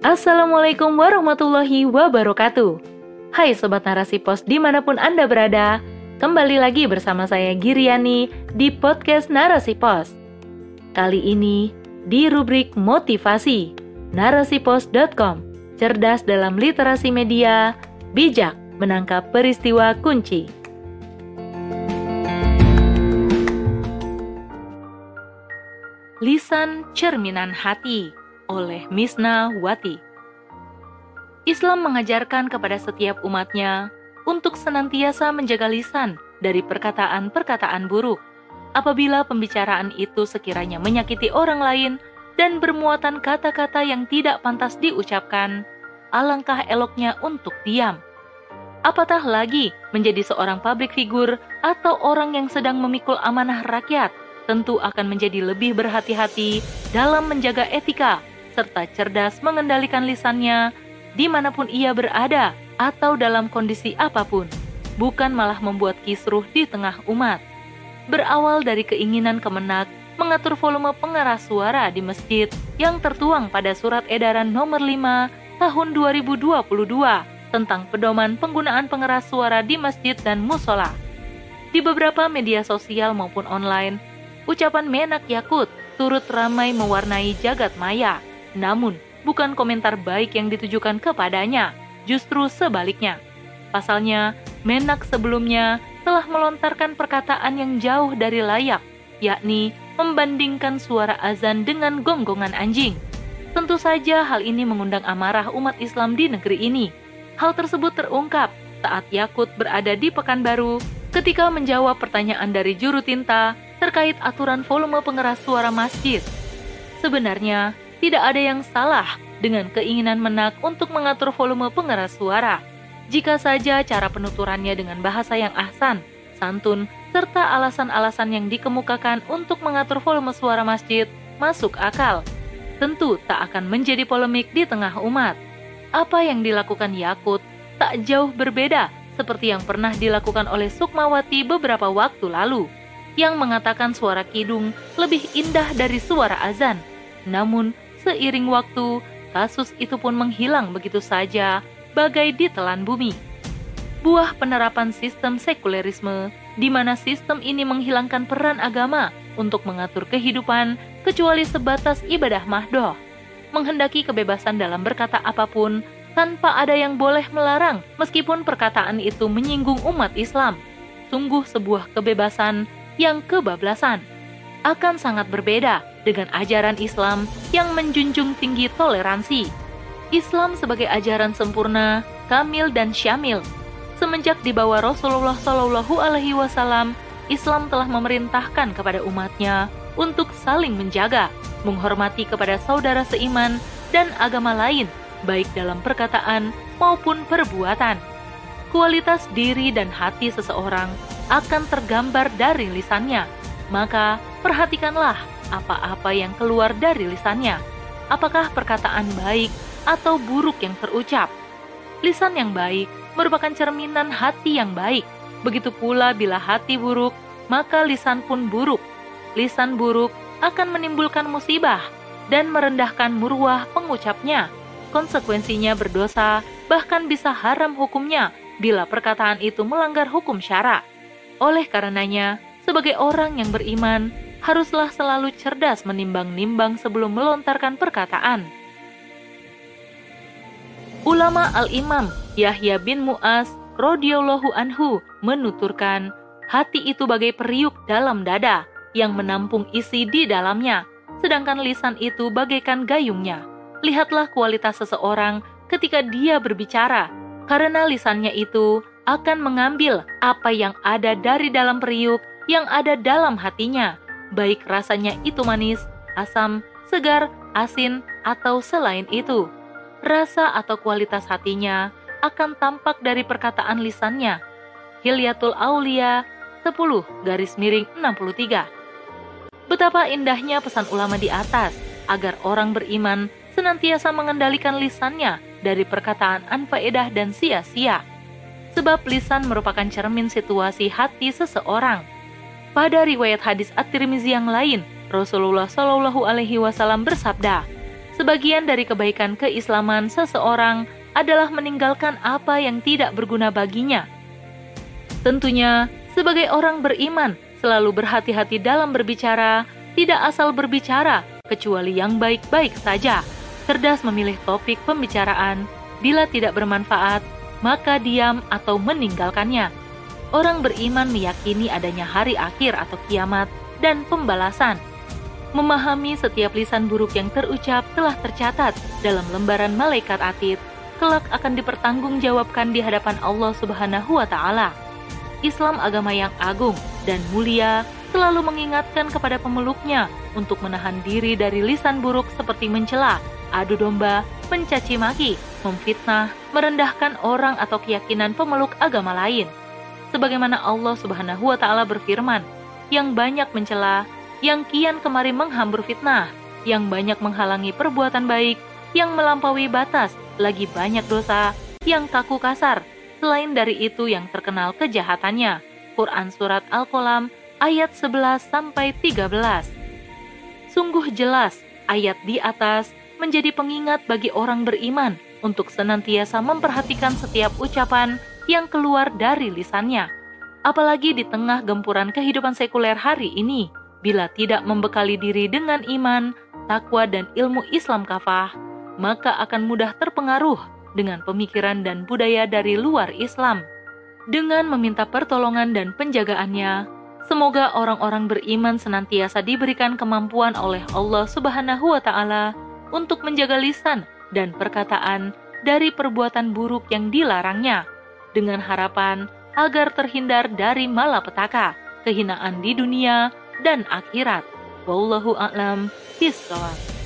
Assalamualaikum warahmatullahi wabarakatuh. Hai Sobat Narasi Pos di mana pun Anda berada, kembali lagi bersama saya Giriani di podcast Narasi Pos. Kali ini di rubrik motivasi, narasipos.com, cerdas dalam literasi media, bijak menangkap peristiwa kunci. Lisan Cerminan Hati oleh Misna Wati. Islam mengajarkan kepada setiap umatnya untuk senantiasa menjaga lisan dari perkataan-perkataan buruk. Apabila pembicaraan itu sekiranya menyakiti orang lain dan bermuatan kata-kata yang tidak pantas diucapkan, alangkah eloknya untuk diam. Apatah lagi menjadi seorang publik figur atau orang yang sedang memikul amanah rakyat, tentu akan menjadi lebih berhati-hati dalam menjaga etika serta cerdas mengendalikan lisannya di mana pun ia berada atau dalam kondisi apa pun, bukan malah membuat kisruh di tengah umat. Berawal dari keinginan kemenak mengatur volume pengeras suara di masjid yang tertuang pada surat edaran nomor 5 tahun 2022 tentang pedoman penggunaan pengeras suara di masjid dan musola. Di beberapa media sosial maupun online, ucapan Menak Yakut turut ramai mewarnai jagat maya. Namun, bukan komentar baik yang ditujukan kepadanya, justru sebaliknya. Pasalnya, Menak sebelumnya telah melontarkan perkataan yang jauh dari layak, yakni membandingkan suara azan dengan gonggongan anjing. Tentu saja hal ini mengundang amarah umat Islam di negeri ini. Hal tersebut terungkap saat Yakut berada di Pekanbaru ketika menjawab pertanyaan dari juru tinta terkait aturan volume pengeras suara masjid. Sebenarnya, tidak ada yang salah dengan keinginan menak untuk mengatur volume pengeras suara. Jika saja cara penuturannya dengan bahasa yang ahsan, santun, serta alasan-alasan yang dikemukakan untuk mengatur volume suara masjid masuk akal, tentu tak akan menjadi polemik di tengah umat. Apa yang dilakukan Yakut tak jauh berbeda seperti yang pernah dilakukan oleh Sukmawati beberapa waktu lalu, yang mengatakan suara kidung lebih indah dari suara azan. Namun, Seiring waktu, kasus itu pun menghilang begitu saja, bagai ditelan bumi. Buah penerapan sistem sekulerisme, di mana sistem ini menghilangkan peran agama untuk mengatur kehidupan kecuali sebatas ibadah mahdoh, menghendaki kebebasan dalam berkata apa pun tanpa ada yang boleh melarang meskipun perkataan itu menyinggung umat Islam. Sungguh sebuah kebebasan yang kebablasan akan sangat berbeda dengan ajaran Islam yang menjunjung tinggi toleransi. Islam sebagai ajaran sempurna, kamil dan syamil. Semenjak dibawa Rasulullah Shallallahu Alaihi Wasallam, Islam telah memerintahkan kepada umatnya untuk saling menjaga, menghormati kepada saudara seiman dan agama lain, baik dalam perkataan maupun perbuatan. Kualitas diri dan hati seseorang akan tergambar dari lisannya. Maka, perhatikanlah apa-apa yang keluar dari lisannya. Apakah perkataan baik atau buruk yang terucap? Lisan yang baik merupakan cerminan hati yang baik. Begitu pula bila hati buruk, maka lisan pun buruk. Lisan buruk akan menimbulkan musibah dan merendahkan murwah pengucapnya. Konsekuensinya berdosa, bahkan bisa haram hukumnya bila perkataan itu melanggar hukum syara. Oleh karenanya, sebagai orang yang beriman, haruslah selalu cerdas menimbang-nimbang sebelum melontarkan perkataan. Ulama Al-Imam Yahya bin Mu'az radhiyallahu anhu menuturkan, hati itu bagai periuk dalam dada yang menampung isi di dalamnya, sedangkan lisan itu bagaikan gayungnya. Lihatlah kualitas seseorang ketika dia berbicara, karena lisannya itu akan mengambil apa yang ada dari dalam periuk yang ada dalam hatinya baik rasanya itu manis, asam, segar, asin, atau selain itu. Rasa atau kualitas hatinya akan tampak dari perkataan lisannya. Hilyatul Aulia 10 garis miring 63 Betapa indahnya pesan ulama di atas agar orang beriman senantiasa mengendalikan lisannya dari perkataan anfaedah dan sia-sia. Sebab lisan merupakan cermin situasi hati seseorang pada riwayat hadis At-Tirmizi yang lain, Rasulullah Shallallahu alaihi wasallam bersabda, Sebagian dari kebaikan keislaman seseorang adalah meninggalkan apa yang tidak berguna baginya. Tentunya, sebagai orang beriman, selalu berhati-hati dalam berbicara, tidak asal berbicara, kecuali yang baik-baik saja. Cerdas memilih topik pembicaraan, bila tidak bermanfaat, maka diam atau meninggalkannya. Orang beriman meyakini adanya hari akhir atau kiamat dan pembalasan memahami setiap lisan buruk yang terucap telah tercatat dalam lembaran malaikat atid, kelak akan dipertanggungjawabkan di hadapan Allah Subhanahu wa taala. Islam agama yang agung dan mulia selalu mengingatkan kepada pemeluknya untuk menahan diri dari lisan buruk seperti mencela, adu domba, mencaci maki, memfitnah, merendahkan orang atau keyakinan pemeluk agama lain. Sebagaimana Allah Subhanahu wa taala berfirman, yang banyak mencela yang kian kemari menghambur fitnah, yang banyak menghalangi perbuatan baik, yang melampaui batas, lagi banyak dosa, yang kaku kasar, selain dari itu yang terkenal kejahatannya. Quran Surat Al-Qalam ayat 11 sampai 13. Sungguh jelas ayat di atas menjadi pengingat bagi orang beriman untuk senantiasa memperhatikan setiap ucapan yang keluar dari lisannya. Apalagi di tengah gempuran kehidupan sekuler hari ini, bila tidak membekali diri dengan iman, takwa, dan ilmu Islam kafah, maka akan mudah terpengaruh dengan pemikiran dan budaya dari luar Islam. Dengan meminta pertolongan dan penjagaannya, semoga orang-orang beriman senantiasa diberikan kemampuan oleh Allah Subhanahu wa Ta'ala untuk menjaga lisan dan perkataan dari perbuatan buruk yang dilarangnya, dengan harapan agar terhindar dari malapetaka, kehinaan di dunia, dan akhirat. Wallahu a'lam bishawab.